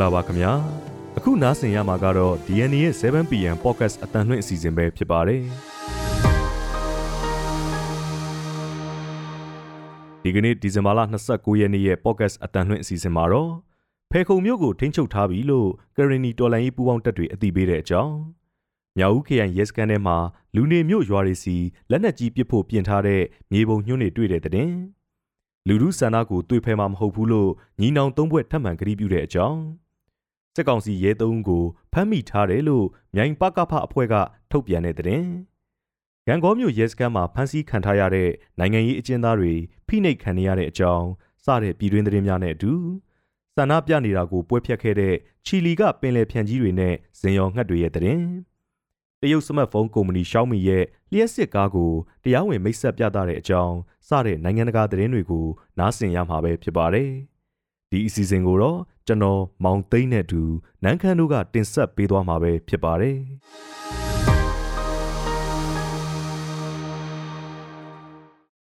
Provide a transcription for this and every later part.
္ဂလာပါခင်ဗျာအခုနားဆင်ရမှာကတော့ DNA ရဲ့ 7PM Podcast အတန်လွှင့်အစီအစဉ်ပဲဖြစ်ပါတယ်ဒီကနေ့ဒီဇင်ဘာလ29ရက်နေ့ရဲ့ Podcast အတန်လွှင့်အစီအစဉ်မှာတော့ဖေခုံမြို့ကိုထိန်းချုပ်ထားပြီလို့ကရင်နီတော်လိုင်းရေးပူးပေါင်းတပ်တွေအသိပေးတဲ့အကြောင်းမြောက်ဦးခရိုင်ရဲစခန်းထဲမှာလူနေမြို့ရွာတွေစီလက်နက်ကြီးပစ်ဖို့ပြင်ထားတဲ့မြေပုံညွှန်းတွေတွေ့တဲ့တဲ့လူလူဆန္ဒကိုတွေ့ဖဲမှာမဟုတ်ဘူးလို့ညီနောင်သုံးဘွဲ့ထပ်မံကတိပြုတဲ့အကြောင်း စစ်ကောင်စီရဲသုံးကိုဖမ်းမိထားတယ်လို့မြိုင်ပကဖအဖွဲ့ကထုတ်ပြန်တဲ့တဲ့။ရန်ကုန်မြို့ရဲစခန်းမှာဖမ်းဆီးခံထားရတဲ့နိုင်ငံရေးအကျဉ်းသားတွေဖိနှိပ်ခံနေရတဲ့အကြောင်းစတဲ့ပြည်တွင်းသတင်းများနဲ့အတူဆန္ဒပြနေတာကိုပွဲဖြတ်ခဲ့တဲ့ချီလီကပင်လယ်ဖြန့်ကြီးတွေနဲ့ဇင်ရော်ငှက်တွေရဲ့တဲ့။တရုတ်စမတ်ဖုန်းကုမ္ပဏီ Xiaomi ရဲ့လျှက်စစ်ကားကိုတရားဝင်မိတ်ဆက်ပြသတဲ့အကြောင်းစတဲ့နိုင်ငံတကာသတင်းတွေကိုနားဆင်ရမှာပဲဖြစ်ပါတယ်။ဒီအစီအစဉ်ကိုတော့ ကျွန်တော်မောင်သိန်းနဲ့အတူနန်းခမ်းတို့ကတင်ဆက်ပေးသွားမှာပဲဖြစ်ပါတယ်။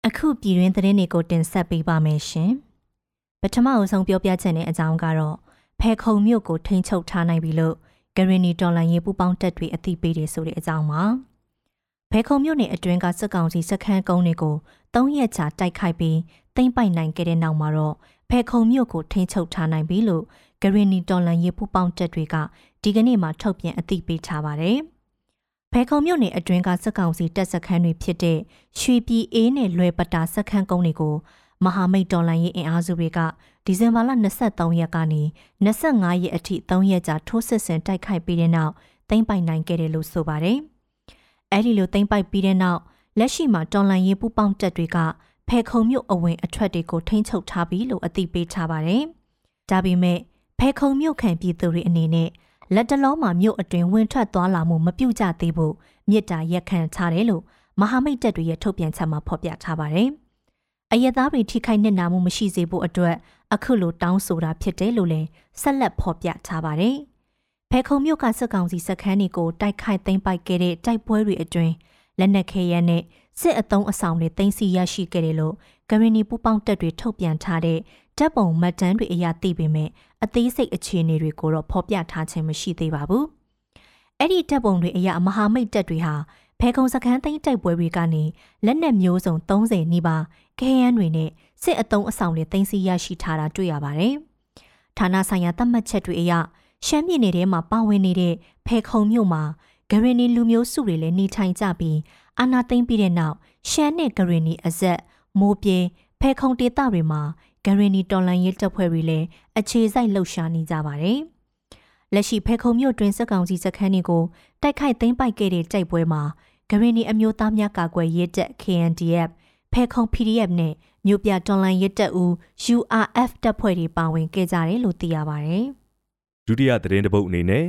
အခုပြည်တွင်းသတင်းတွေကိုတင်ဆက်ပေးပါမယ်ရှင်။ပထမအဆုံးပြောပြချက်နဲ့အကြောင်းကတော့ဖဲခုံမြို့ကိုထိန်းချုပ်ထားနိုင်ပြီလို့ဂရနီတော်လန်ရေးပူပေါင်းတက်တွေအသိပေးတယ်ဆိုတဲ့အကြောင်းပါ။ဖဲခုံမြို့နယ်အတွင်းကစစ်ကောင်စီစခန်းကုန်းတွေကို၃ရက်ကြာတိုက်ခိုက်ပြီးသိမ်းပိုက်နိုင်ခဲ့တဲ့နောက်မှာတော့ ဖဲခုံမြို့ကိုထိန်းချုပ်ထားနိုင်ပြီလို့ဂရနီတော်လန်ရေးပူပေါင်းတက်တွေကဒီကနေ့မှထုတ်ပြန်အသိပေးထားပါတယ်။ဖဲခုံမြို့နယ်အတွင်းကစစ်ကောင်စီတပ်စခန်းတွေဖြစ်တဲ့ရွှေပြည်အေးနဲ့လွယ်ပတာစခန်းကုန်းတွေကိုမဟာမိတ်တော်လှန်ရေးအင်အားစုတွေကဒီဇင်ဘာလ23ရက်ကနေ25ရက်အထိ3ရက်ကြာထိုးစစ်ဆင်တိုက်ခိုက်ပြီးတဲ့နောက်သိမ်းပိုက်နိုင်ခဲ့တယ်လို့ဆိုပါတယ်။အဲဒီလိုသိမ်းပိုက်ပြီးတဲ့နောက်လက်ရှိမှာတော်လှန်ရေးပူးပေါင်းတပ်တွေက ဖဲခုံမြို့အဝင်အထွက်တွေကိုထိန်းချုပ်ထားပြီလို့အသိပေးထားပါတယ်။ဒါပေမဲ့ဖဲခုံမြို့ခံပြည်သူတွေအနေနဲ့လက်တလုံးမှာမြို့အတွင်ဝင်ထွက်သွားလာမှုမပြုကြသေးဖို့မြစ်တာရက်ခံထားတယ်လို့မဟာမိတ်တပ်တွေရဲ့ထုတ်ပြန်ချက်မှာဖော်ပြထားပါတယ်။အယက်သားတွေထိခိုက်နစ်နာမှုမရှိစေဖို့အတွက်အခုလိုတောင်းဆိုတာဖြစ်တယ်လို့လည်းဆက်လက်ဖော်ပြထားပါတယ်။ဖဲခုံမြို့ကစစ်ကောင်စီစခန်းတွေကိုတိုက်ခိုက်သိမ်းပိုက်ခဲ့တဲ့တိုက်ပွဲတွေအတွင်းလက်နက်ခဲယမ်းနဲ့ စစ်အုံအဆောင်တွေသိမ်းဆည်းရရှိခဲ့တယ်လို့ဂရနီပူပေါင်းတပ်တွေထုတ်ပြန်ထားတဲ့တပ်ပုံမှတ်တမ်းတွေအရသိပေမဲ့အသေးစိတ်အခြေအနေတွေကိုတော့ဖော်ပြထားခြင်းမရှိသေးပါဘူး။အဲ့ဒီတပ်ပုံတွေအရမဟာမိတ်တပ်တွေဟာဖဲခုံစခန်းသိမ်းတိုက်ပွဲတွေကနေလက်နက်မျိုးစုံ30နီးပါးခဲယမ်းတွေနဲ့စစ်အုံအဆောင်တွေတင်စီရရှိထားတာတွေ့ရပါတယ်။ဌာနဆိုင်ရာသတ်မှတ်ချက်တွေအရရှမ်းပြည်နယ်ထဲမှာပါဝင်နေတဲ့ဖဲခုံမြို့မှာဂရနီလူမျိုးစုတွေလည်းနေထိုင်ကြပြီး အာနာသိမ့်ပြီးတဲ့နောက်ရှမ်းနဲ့ဂရနီအဆက်မိုးပြေဖဲခုံဒေသတွေမှာဂရနီတော်လန်ရေးတပ်ဖွဲ့တွေလည်းအခြေစိုက်လှုပ်ရှားနေကြပါတယ်။လက်ရှိဖဲခုံမြို့တွင်စစ်ကောင်စီစခန်းတွေကိုတိုက်ခိုက်သိမ်းပိုက်ခဲ့တဲ့တိုက်ပွဲမှာဂရနီအမျိုးသားများကာကွယ်ရေးတပ် KNDF ဖဲခုံ PDF နဲ့မြို့ပြတွန်လိုင်းရဲတပ်ဦး URF တပ်ဖွဲ့တွေပါဝင်ခဲ့ကြတယ်လို့သိရပါတယ်။ဒုတိယသတင်းတပုတ်အနေနဲ့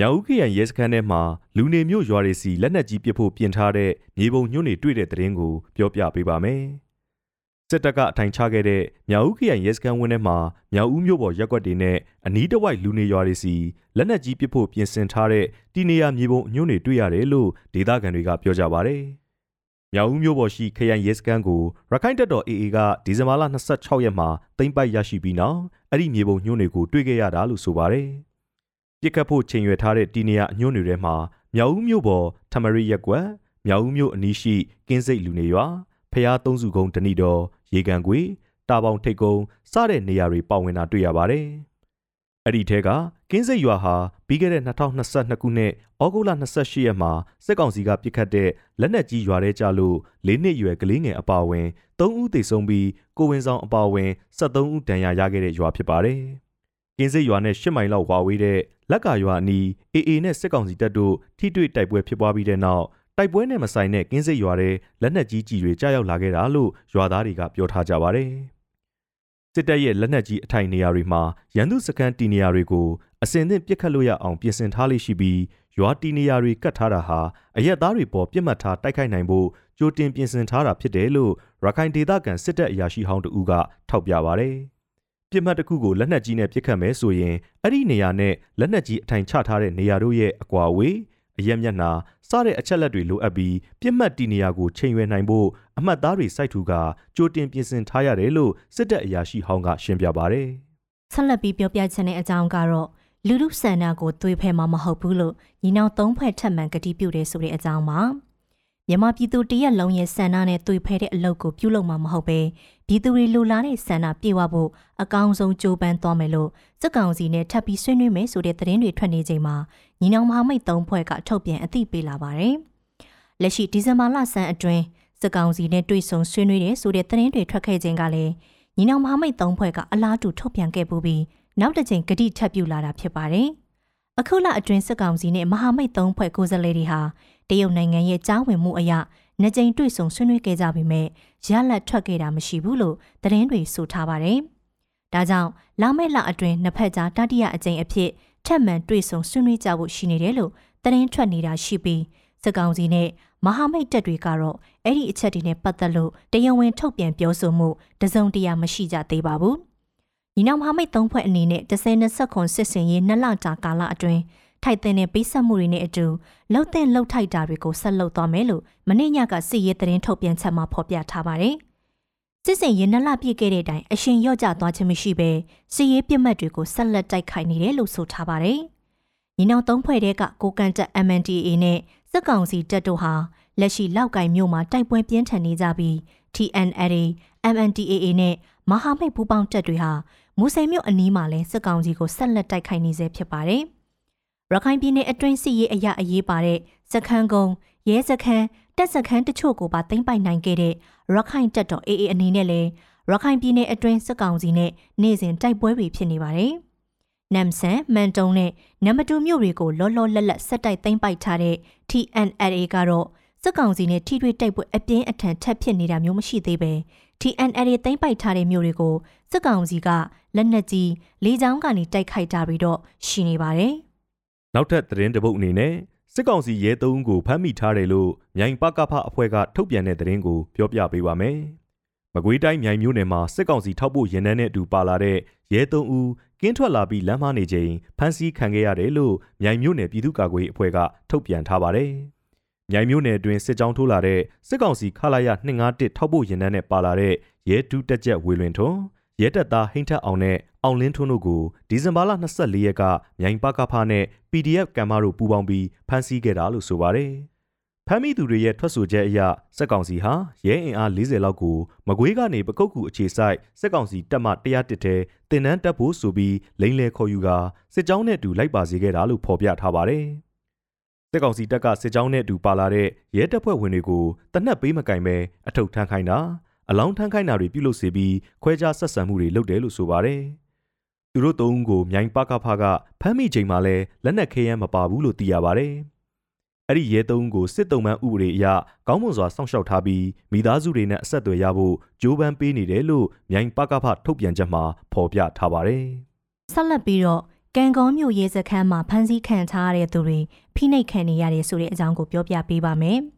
မြောက်ဦးခရိုင်ရဲစခန်းထဲမှာလူနေမျိုးရွာတွေစီလက်နက်ကြီးပစ်ဖို့ပြင်ထားတဲ့မြေပုံညွှန်းတွေတွေ့တဲ့သတင်းကိုပြောပြပေးပါမယ်။စစ်တပ်ကအထိုင်ချခဲ့တဲ့မြောက်ဦးခရိုင်ရဲစခန်းဝင်းထဲမှာမြောက်ဦးမြို့ပေါ်ရက်ွက်တွေနဲ့အနီးတစ်ဝိုက်လူနေရွာတွေစီလက်နက်ကြီးပစ်ဖို့ပြင်ဆင်ထားတဲ့တီနေရမြေပုံညွှန်းတွေတွေ့ရတယ်လို့ဒေသခံတွေကပြောကြပါဗျ။မြောက်ဦးမြို့ပေါ်ရှိခရိုင်ရဲစခန်းကိုရခိုင်တပ်တော် AA ကဒီဇင်ဘာလ26ရက်မှာသိမ်းပိုက်ရရှိပြီးနောက်အဲ့ဒီမြေပုံညွှန်းတွေကိုတွေ့ခဲ့ရတာလို့ဆိုပါတယ်။ ပြစ်ခတ်ဖို့ချိန်ရွယ်ထားတဲ့တီနီယာအညွှန်းတွေထဲမှာမြောက်ဦးမြို့ပေါ်ထမရီရက်ကွက်မြောက်ဦးမြို့အနီးရှိကင်းစိတ်လူနေရွာဖျားသုံးစုကုန်းတဏီတော်ရေကန်ကွေတာပေါင်ထိတ်ကုန်းစတဲ့နေရာတွေပါဝင်တာတွေ့ရပါတယ်။အဲ့ဒီထဲကကင်းစိတ်ရွာဟာပြီးခဲ့တဲ့2022ခုနှစ်ဩဂုတ်လ28ရက်မှာစစ်ကောင်စီကပြစ်ခတ်တဲ့လက်နက်ကြီးရွာထဲကျလို့၄နှစ်ရွယ်ကလေးငယ်အပါအဝင်၃ဦးသေဆုံးပြီးကိုဝင်ဆောင်အပါအဝင်73ဦးဒဏ်ရာရခဲ့တဲ့ရွာဖြစ်ပါတယ်။ကင်းစိတ်ရွာနဲ့10မိုင်လောက်ဝါဝေးတဲ့ လက်ကာရွာအနီး AA နဲ့စစ်ကောင်စီတပ်တို့ထိတွေ့တိုက်ပွဲဖြစ်ပွားပြီးတဲ့နောက်တိုက်ပွဲနဲ့မဆိုင်တဲ့ကင်းစိတ်ရွာထဲလက်နက်ကြီးကြီးတွေကြားရောက်လာခဲ့တာလို့ရွာသားတွေကပြောထားကြပါတယ်။စစ်တပ်ရဲ့လက်နက်ကြီးအထိုင်နေရာတွေမှာရန်သူစခန်းတီနေရာတွေကိုအစင်သင့်ပြစ်ခတ်လို့ရအောင်ပြင်ဆင်ထားလေးရှိပြီးရွာတီနေရာတွေကတ်ထားတာဟာအရက်သားတွေပေါ်ပြစ်မှတ်ထားတိုက်ခိုက်နိုင်ဖို့ကြိုတင်ပြင်ဆင်ထားတာဖြစ်တယ်လို့ရခိုင်ဒေသခံစစ်တပ်အရာရှိဟောင်းတဦးကထောက်ပြပါဗျ။ ပြစ်မှတ်တစ်ခုကိုလက်နက်ကြီးနဲ့ပစ်ခတ်မယ်ဆိုရင်အဲ့ဒီနေရာနဲ့လက်နက်ကြီးအထိုင်ချထားတဲ့နေရာတို့ရဲ့အကွာအဝေးအရက်မျက်နှာစတဲ့အချက်လက်တွေလိုအပ်ပြီးပြစ်မှတ်တီနေရာကိုချိန်ရွယ်နိုင်ဖို့အမှတ်သားတွေစိုက်ထူကကြိုတင်ပြင်ဆင်ထားရတယ်လို့စစ်တပ်အရာရှိဟောင်းကရှင်းပြပါဗျ။ဆက်လက်ပြီးပြောပြချင်တဲ့အကြောင်းကတော့လူလူဆန္ဒကိုသွေးဖဲမှာမဟုတ်ဘူးလို့ညီနောင်သုံးဖွဲ့ထပ်မံကတိပြုတယ်ဆိုတဲ့အကြောင်းပါ မြန်မာပြည်သူတရက်လုံးရဲ့ဆန္ဒနဲ့သွေးဖဲတဲ့အလုပ်ကိုပြုလုပ်မှာမဟုတ်ပဲပြည်သူတွေလူလာတဲ့ဆန္ဒပြေဝဖို့အကောင်းဆုံးကြိုးပမ်းသွားမယ်လို့စစ်ကောင်စီနဲ့ထပ်ပြီးဆွေးနွေးမယ်ဆိုတဲ့သတင်းတွေထွက်နေချိန်မှာညီနောင်မဟာမိတ်သုံးဖွဲ့ကထုတ်ပြန်အသိပေးလာပါတယ်လက်ရှိဒီဇင်ဘာလဆန်းအတွင်းစစ်ကောင်စီနဲ့တွေ့ဆုံဆွေးနွေးတယ်ဆိုတဲ့သတင်းတွေထွက်ခဲ့ခြင်းကလည်းညီနောင်မဟာမိတ်သုံးဖွဲ့ကအလားတူထုတ်ပြန်ခဲ့ပူပြီးနောက်တစ်ချိန်ဂတိထပ်ပြုလာတာဖြစ်ပါတယ်။အခုလအတွင်းစစ်ကောင်စီနဲ့မဟာမိတ်သုံးဖွဲ့ကိုယ်စားလှယ်တွေဟာ တရုတ်နိုင်ငံရဲ့ကြားဝင်မှုအရနှစ်ကြိမ်တွေ့ဆုံဆွေးနွေးခဲ့ကြပေမဲ့ရလတ်ထွက်ခဲ့တာမရှိဘူးလို့သတင်းတွေဆိုထားပါတယ်။ဒါကြောင့်လာမယ့်လအတွင်းနှစ်ဖက်ကြားတတိယအကြိမ်အဖြစ်ထပ်မံတွေ့ဆုံဆွေးနွေးကြဖို့ရှိနေတယ်လို့သတင်းထွက်နေတာရှိပြီးစစ်ကောင်စီနဲ့မဟာမိတ်တပ်တွေကတော့အဲ့ဒီအချက်တွေနဲ့ပတ်သက်လို့တရားဝင်ထုတ်ပြန်ပြောဆိုမှုတစုံတရာမရှိကြသေးပါဘူး။ညီနောင်မဟာမိတ်သုံးဖွဲ့အနေနဲ့10-20ခွန်စစ်စင်ရေးနှစ်လကြာကာလအတွင်း ထိုက်တဲ့နဲ့ပေးဆက်မှုတွေနဲ့အတူလှုပ်တဲ့လှုပ်ထိုက်တာတွေကိုဆက်လုပ်သွားမယ်လို့မနေ့ညကစစ်ရေးသတင်းထုတ်ပြန်ချက်မှာဖော်ပြထားပါတယ်။စစ်စင်ရေးနှစ်လပြည့်ခဲ့တဲ့အတိုင်းအရှင်ရော့ကျသွားခြင်းမရှိဘဲစစ်ရေးပြစ်မှတ်တွေကိုဆက်လက်တိုက်ခိုက်နေတယ်လို့ဆိုထားပါတယ်။ညီနောင်သုံးဖွဲ့တဲ့ကကိုကန်တက် MNDAA နဲ့စစ်ကောင်စီတပ်တို့ဟာလက်ရှိလောက်ကင်မြို့မှာတိုက်ပွဲပြင်းထန်နေကြပြီး TNLA, MNDAA နဲ့မဟာမိတ်ပူးပေါင်းတပ်တွေဟာမူစိန်မြို့အနီးမှာလဲစစ်ကောင်စီကိုဆက်လက်တိုက်ခိုက်နေဆဲဖြစ်ပါတယ်။ ရခိုင်ပြည်နယ်အတွင်းစစ်ရေးအရာအရေးပါတဲ့စခန်းကုန်းရဲစခန်းတပ်စခန်းတချို့ကိုပါသိမ်းပိုက်နိုင်ခဲ့တဲ့ရခိုင်တပ်တော် AA အနေနဲ့လဲရခိုင်ပြည်နယ်အတွင်းစစ်ကောင်စီနဲ့နေ့စဉ်တိုက်ပွဲတွေဖြစ်နေပါတယ်။နမ်ဆန်မန်တုံနဲ့နံပါတ်2မြို့တွေကိုလောလောလတ်လတ်ဆက်တိုက်သိမ်းပိုက်ထားတဲ့ TNLA ကတော့စစ်ကောင်စီနဲ့ထိတွေ့တိုက်ပွဲအပြင်းအထန်ထပ်ဖြစ်နေတာမျိုးမရှိသေးပဲ TNLA သိမ်းပိုက်ထားတဲ့မြို့တွေကိုစစ်ကောင်စီကလက်နက်ကြီးလေကြောင်းကနေတိုက်ခိုက်တာပြီးတော့ရှိနေပါတယ်။ နောက်ထပ်သတင်းတစ်ပုဒ်အနေနဲ့စစ်ကောင်စီရဲသုံးကိုဖမ်းမိထားတယ်လို့မြိုင်ပကဖအဖွဲ့ကထုတ်ပြန်တဲ့သတင်းကိုပြောပြပေးပါမယ်။မကွေးတိုင်းမြိုင်မြို့နယ်မှာစစ်ကောင်စီထောက်ပို့ရင်နှန်းနဲ့အတူပါလာတဲ့ရဲသုံးဦးကင်းထွက်လာပြီးလမ်းမနေချိန်ဖမ်းဆီးခံခဲ့ရတယ်လို့မြိုင်မြို့နယ်ပြည်သူ့ကာကွယ်ရေးအဖွဲ့ကထုတ်ပြန်ထားပါတယ်။မြိုင်မြို့နယ်အတွင်းစစ်ကြောင်းထိုးလာတဲ့စစ်ကောင်စီခလာရ251ထောက်ပို့ရင်နှန်းနဲ့ပါလာတဲ့ရဲဒုတက်ချက်ဝေလွင်ထွန်း ရဲတပ်သားဟိန်းထက်အောင်နဲ့အောင်လင်းထွန်းတို့ကိုဒီဇင်ဘာလ24ရက်ကမြိုင်ပကဖားနဲ့ PDF ကံမတို့ပူးပေါင်းပြီးဖမ်းဆီးခဲ့တာလို့ဆိုပါတယ်။ဖမ်းမိသူတွေရဲ့ထွက်ဆိုချက်အရစက်ကောင်စီဟာရဲအင်အား40လောက်ကိုမကွေးကနေပကုတ်ကူအခြေဆိုင်စက်ကောင်စီတပ်မှ101တဲတင်နန်းတက်ဖို့ဆိုပြီးလိန်လေခေါ်ယူကာစစ်ကြောင်းနဲ့အတူလိုက်ပါစေခဲ့တာလို့ဖော်ပြထားပါတယ်။စစ်ကောင်စီတပ်ကစစ်ကြောင်းနဲ့အတူပါလာတဲ့ရဲတပ်ဖွဲ့ဝင်တွေကိုတနက်ပေးမကင်ပဲအထုပ်ထမ်းခိုင်းတာ အလောင်းထမ်းခိုင်းတာတွေပြုလုပ်စေပြီးခွဲခြားဆက်ဆံမှုတွေလုပ်တယ်လို့ဆိုပါတယ်။သူတို့သုံးဦးကိုမြိုင်ပကဖာကဖမ်းမိချိန်မှာလဲလက်နက်ခဲယမ်းမပါဘူးလို့သိရပါတယ်။အဲ့ဒီရဲသုံးကိုစစ်တုံးမှန်ဥပဒေအရကောင်းမွန်စွာစောင့်ရှောက်ထားပြီးမိသားစုတွေနဲ့အဆက်အသွယ်ရဖို့ကြိုးပမ်းပေးနေတယ်လို့မြိုင်ပကဖထုတ်ပြန်ချက်မှာဖော်ပြထားပါတယ်။ဆက်လက်ပြီးတော့ကံကောမြို့ရဲစခန်းမှာဖမ်းဆီးခံထားရတဲ့သူတွေဖိနှိပ်ခံနေရတယ်ဆိုတဲ့အကြောင်းကိုပြောပြပေးပါမယ်။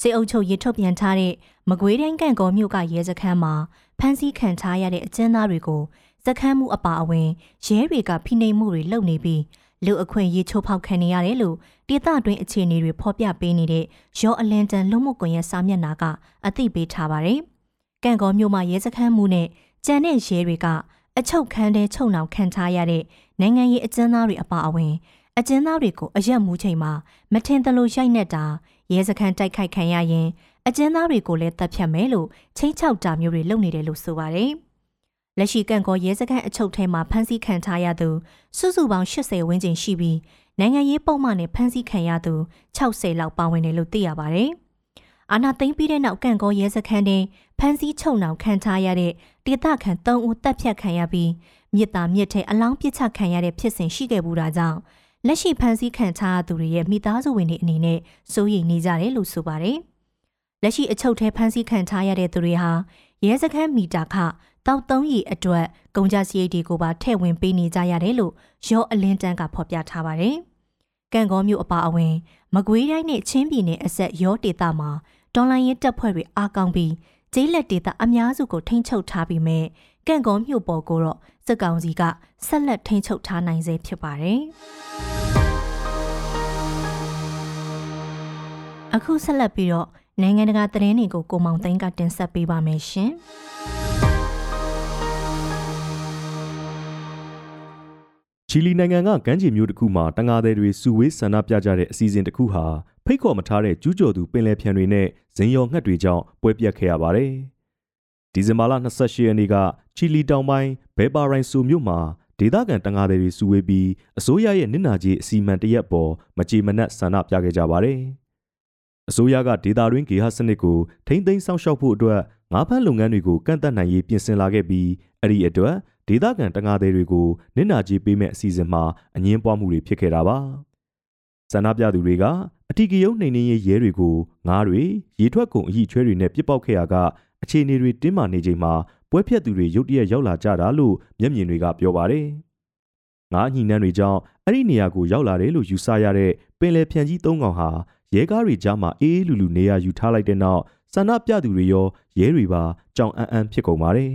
စေအုပ်ချုပ်ရေးထုတ်ပြန်ထားတဲ့မကွေးတိုင်းကံကောမြို့ကရဲစခန်းမှာဖမ်းဆီးခံထားရတဲ့အကျဉ်းသားတွေကိုစခန်းမှုအပါအဝင်ရဲတွေကဖိနှိပ်မှုတွေလုပ်နေပြီးလူအခွင့်ရေးချိုးဖောက်ခံနေရတယ်လို့ဒေသတွင်းအခြေအနေတွေဖော်ပြပေးနေတဲ့ရောအလန်တန်လူမှုကွန်ရက်စာမျက်နှာကအသိပေးထားပါတယ်။ကံကောမြို့မှာရဲစခန်းမှုနဲ့ကြံတဲ့ရဲတွေကအချုပ်ခန်းထဲချုပ်နှောင်ခံထားရတဲ့နိုင်ငံရေးအကျဉ်းသားတွေအပါအဝင်အကျဉ်းသားတွေကိုအရက်မှုချိန်မှာမထင်သလိုရိုက်နှက်တာ ရဲစခန်းတိုက်ခိုက်ခံရရင်အကျဉ်းသားတွေကိုလည်းတပ်ဖြတ်မယ်လို့ချင်းချောက်တာမျိုးတွေလုပ်နေတယ်လို့ဆိုပါတယ်။လက်ရှိကန့်ကောရဲစခန်းအချုပ်ထဲမှာဖမ်းဆီးခံထားရသူစုစုပေါင်း80ဝန်းကျင်ရှိပြီးနိုင်ငံရေးပုံမှန်နဲ့ဖမ်းဆီးခံရသူ60လောက်ပါဝင်တယ်လို့သိရပါဗျ။အာနာသိမ့်ပြီးတဲ့နောက်ကန့်ကောရဲစခန်းတွင်ဖမ်းဆီးချုပ်နှောင်ခံထားရတဲ့ဒေသခံ3ဦးတပ်ဖြတ်ခံရပြီးမြစ်တာမြစ်ထဲအလောင်းပစ်ချခံရတဲ့ဖြစ်စဉ်ရှိခဲ့ဘူးတာကြောင့် လက်ရှိဖမ်းဆီးခံထားသူတွေရဲ့မိသားစုဝင်တွေအနေနဲ့စိုးရိမ်နေကြတယ်လို့ဆိုပါတယ်။လက်ရှိအချုပ်ထဲဖမ်းဆီးခံထားရတဲ့သူတွေဟာရဲစခန်းမီတာခတောက်သုံးရီအတွက်ကုန်ကြစရိတ်တွေကိုပါထည့်ဝင်ပေးနေကြရတယ်လို့ရောအလင်းတန်းကဖော်ပြထားပါတယ်။ကံကောမျိုးအပါအဝင်မကွေးတိုင်းနဲ့ချင်းပြည်နယ်အဆက်ရောဒေသမှာတော်လိုင်းရဲတပ်ဖွဲ့တွေအားကောင်းပြီးကျေးလက်ဒေသအများစုကိုထိန်းချုပ်ထားပြီးမြဲ ကံကောမျိုးပေါ်ကိုတော့စစ်ကောင်စီကဆက်လက်ထိန်းချုပ်ထားနိုင်စေဖြစ်ပါတယ်။အခုဆက်လက်ပြီးတော့နိုင်ငံတကာသတင်းတွေကိုကိုမောင်သိန်းကတင်ဆက်ပေးပါမယ်ရှင်။ချီလီနိုင်ငံကကမ်းခြေမြို့တစ်ခုမှာတန်ငါသည်တွေစုဝေးဆန္ဒပြကြတဲ့အစီအစဉ်တစ်ခုဟာဖိတ်ခေါ်မထားတဲ့ကျူးကျော်သူပင်လယ်ဖြန်တွေနဲ့ဇင်ယော်ငှက်တွေကြောင့်ပွဲပြတ်ခဲ့ရပါတယ်။ ဒီဇင်ဘာလ28ရက်နေ့ကချီလီတောင်ပိုင်းဘဲပါရိုင်ဆိုမြို့မှာဒေသခံတန်ငါသည်တွေစုဝေးပြီးအစိုးရရဲ့နစ်နာကြီးအစီအမံတရက်ပေါ်မကြေမနက်ဆန္ဒပြခဲ့ကြပါတယ်။အစိုးရကဒေသတွင်းဂေဟစနစ်ကိုထိမ့်သိမ်းဆောင်ရှောက်ဖို့အတွက်ငါးဖမ်းလုပ်ငန်းတွေကိုကန့်သတ်နိုင်ရေးပြင်ဆင်လာခဲ့ပြီးအဲ့ဒီအတွက်ဒေသခံတန်ငါသည်တွေကိုနစ်နာကြေးပေးမဲ့အစီအစဉ်မှာအငင်းပွားမှုတွေဖြစ်ခဲ့တာပါဆန္ဒပြသူတွေကအထီကယုံနှိမ်နှင်းရေးရဲတွေကိုငားတွေရေထွက်ကုန်အဟိချွဲတွေနဲ့ပြစ်ပေါက်ခဲ့ရက အခြေအနေတွေတင်းမာနေချိန်မှာပွဲဖြတ်သူတွေရုတ်တရက်ရောက်လာကြတာလို့မျက်မြင်တွေကပြောပါတယ်ငားညှိနှန်းတွေကြောင့်အဲ့ဒီနေရာကိုရောက်လာတယ်လို့ယူဆရတဲ့ပင်လယ်ဖြန်ကြီး၃កောင်ဟာရဲကားတွေကြားမှာအေးအေးလူလူနေရာယူထားလိုက်တဲ့နောက်ဆန္ဒပြသူတွေရောရဲတွေပါကြောင်အန်းအန်းဖြစ်ကုန်ပါတယ်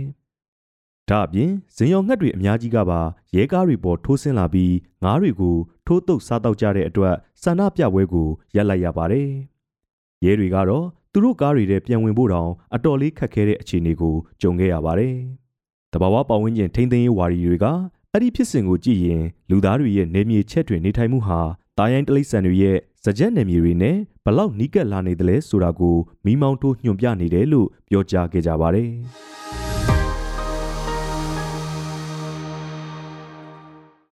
ဒါအပြင်ဇင်ရော်ငှက်တွေအများကြီးကပါရဲကားတွေပေါ်ထိုးဆင်းလာပြီးငားတွေကိုထိုးတုပ်စားတောက်ကြတဲ့အတွက်ဆန္ဒပြပွဲကိုရပ်လိုက်ရပါတယ်။ရဲတွေကတော့ သူတို့ကားတွေထဲပြန်ဝင်ဖို့တောင်အတော်လေးခက်ခဲတဲ့အခြေအနေကိုကြုံခဲ့ရပါတယ်။တဘာဝပတ်ဝန်းကျင်ထိမ့်သိမ်းရေးဝါဒီတွေကအဲ့ဒီဖြစ်စဉ်ကိုကြည့်ရင်လူသားတွေရဲ့နေမြေချက်တွေနေထိုင်မှုဟာတာယိုင်းတလိษံတွေရဲ့စကြက်နယ်မြေတွေနဲ့ဘလောက်နီးကပ်လာနေသလဲဆိုတာကိုမိမောင်းထိုးညွှန်ပြနေတယ်လို့ပြောကြားခဲ့ကြပါတယ်။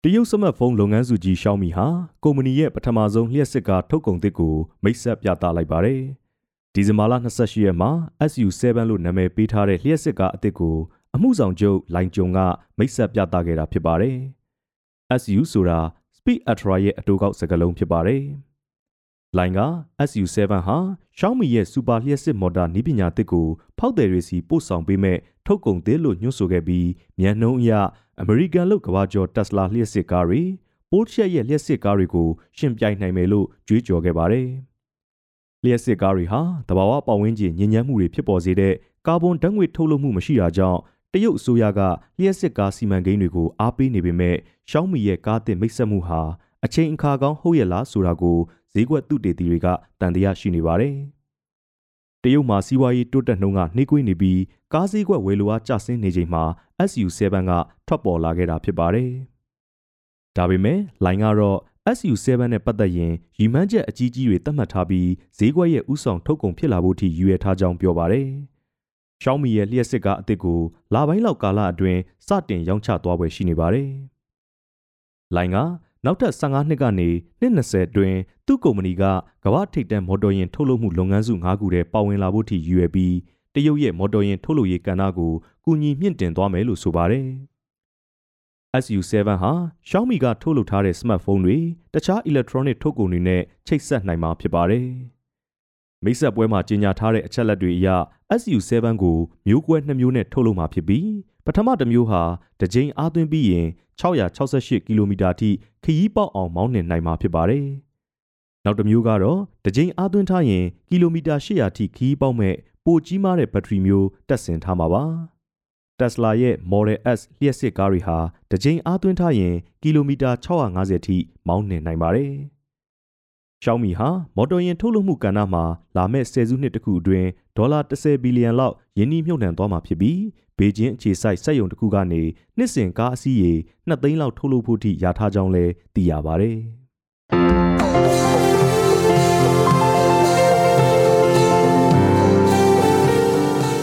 တရုတ်စမတ်ဖုန်းလုပ်ငန်းစုကြီး Xiaomi ဟာကုမ္ပဏီရဲ့ပထမဆုံးလျှက်စစ်ကားထုတ်ကုန်သစ်ကိုမိတ်ဆက်ပြသလိုက်ပါတယ်။ ဒီဇင်ဘာလ28ရက်မှာ SU7 လို့နာမည်ပေးထားတဲ့လျှက်စစ်ကားအသစ်ကိုအမှုဆောင်ချုပ်လိုင်ကျုံကမိတ်ဆက်ပြသခဲ့တာဖြစ်ပါတယ်။ SU ဆိုတာ Speed Ultra ရဲ့အတူကောက်စကားလုံးဖြစ်ပါတယ်။လိုင်က SU7 ဟာ Xiaomi ရဲ့စူပါလျှက်စစ်မော်တာနည်းပညာသစ်ကိုဖောက်သည်တွေစီပို့ဆောင်ပေးမဲ့ထုတ်ကုန်သစ်လို့ညွှန်းဆိုခဲ့ပြီးမြန်နှုံးအရအမေရိကန်လုတ်ကဘာကျော်တက်စလာလျှက်စစ်ကားတွေပို့ချက်ရဲ့လျှက်စစ်ကားတွေကိုရှင်ပြိုင်နိုင်မယ်လို့ကြွေးကြော်ခဲ့ပါတယ်။ လျှက်စစ်ကားတွေဟာတဘာဝပတ်ဝန်းကျင်ညဉ့်ညမ်းမှုတွေဖြစ်ပေါ်စေတဲ့ကာဗွန်ဓာတ်ငွေ့ထုတ်လွှတ်မှုမရှိတာကြောင့်တရုတ်အစိုးရကလျှက်စစ်ကားစီမံကိန်းတွေကိုအားပေးနေပေမဲ့ရှောင်းမီရဲ့ကားသစ်မိတ်ဆက်မှုဟာအချိန်အခါကောင်းဟုတ်ရဲ့လားဆိုတာကိုဈေးကွက်သူတေသီတွေကတန်တရားရှိနေပါတယ်။တရုတ်မှာစီးပွားရေးတိုးတက်နှုန်းကနှေးကွေးနေပြီးကားစည်းကွက်ဝယ်လိုအားကျဆင်းနေချိန်မှာ SU7 ကထွက်ပေါ်လာခဲ့တာဖြစ်ပါတယ်။ဒါပေမဲ့လိုင်းကတော့ SU7 နဲ့ပတ်သက်ရင်ရီမန်းချက်အကြီးကြီးတွေသတ်မှတ်ထားပြီးဈေးကွက်ရဲ့ဥဆောင်ထုတ်ကုန်ဖြစ်လာဖို့ထိရည်ရွယ်ထားကြောင်းပြောပါတယ်။ Xiaomi ရဲ့လျှက်စစ်ကားအသစ်ကိုလပိုင်းလောက်ကာလအတွင်းစတင်ရောင်းချသွားပွဲရှိနေပါတယ်။လိုင်းကနောက်ထပ်15နှစ်ကနေနှစ်20အတွင်းသူ့ကုမ္ပဏီကကမ္ဘာထိပ်တန်းမော်တော်ယာဉ်ထုတ်လုပ်မှုလုပ်ငန်းစု5ခုထဲပါဝင်လာဖို့ထိရည်ရွယ်ပြီးတရုတ်ရဲ့မော်တော်ယာဉ်ထုတ်လုပ်ရေးကဏ္ဍကိုကူညီမြင့်တင်သွားမယ်လို့ဆိုပါတယ်။ SU7 ဟာ Xiaomi ကထုတ်လုပ်ထားတဲ့ smartphone တွေတခြား electronic ထုတ်ကုန်တွေနဲ့ချိတ်ဆက်နိုင်မှာဖြစ်ပါတယ်။မိတ်ဆက်ပွဲမှာကြီးညာထားတဲ့အချက်လက်တွေအရ SU7 ကိုမျိုးကွဲ2မျိုးနဲ့ထုတ်လုပ်မှာဖြစ်ပြီးပထမတစ်မျိုးဟာတစ်ကြိမ်အားသွင်းပြီးရင်668ကီလိုမီတာထိခရီးပေါက်အောင်မောင်းနှင်နိုင်မှာဖြစ်ပါတယ်။နောက်တစ်မျိုးကတော့တစ်ကြိမ်အားသွင်းထားရင်ကီလိုမီတာ800ထိခရီးပေါက်မဲ့ပိုကြီးမားတဲ့ဘက်ထရီမျိုးတပ်ဆင်ထားမှာပါ။ Tesla ရဲ့ Model S လျှက်စစ်ကားတွေဟာတစ်ကြိမ်အားသွင်းထားရင်ကီလိုမီတာ650ထိမောင်းနှင်နိုင်ပါတယ်။ Xiaomi ဟာမော်တော်ယာဉ်ထုတ်လုပ်မှုကဏ္ဍမှာလာမယ့်ဆယ်စုနှစ်တခုအတွင်းဒေါ်လာ10ဘီလီယံလောက်ယင်းနှိမ့်နှံသွားမှာဖြစ်ပြီးဘေကျင်းအခြေစိုက်စက်ရုံတစ်ခုကနေနှစ်စဉ်ကားအစီးရေ2သိန်းလောက်ထုတ်လုပ်ဖို့ထိရထားကြောင်းလည်းသိရပါတယ်။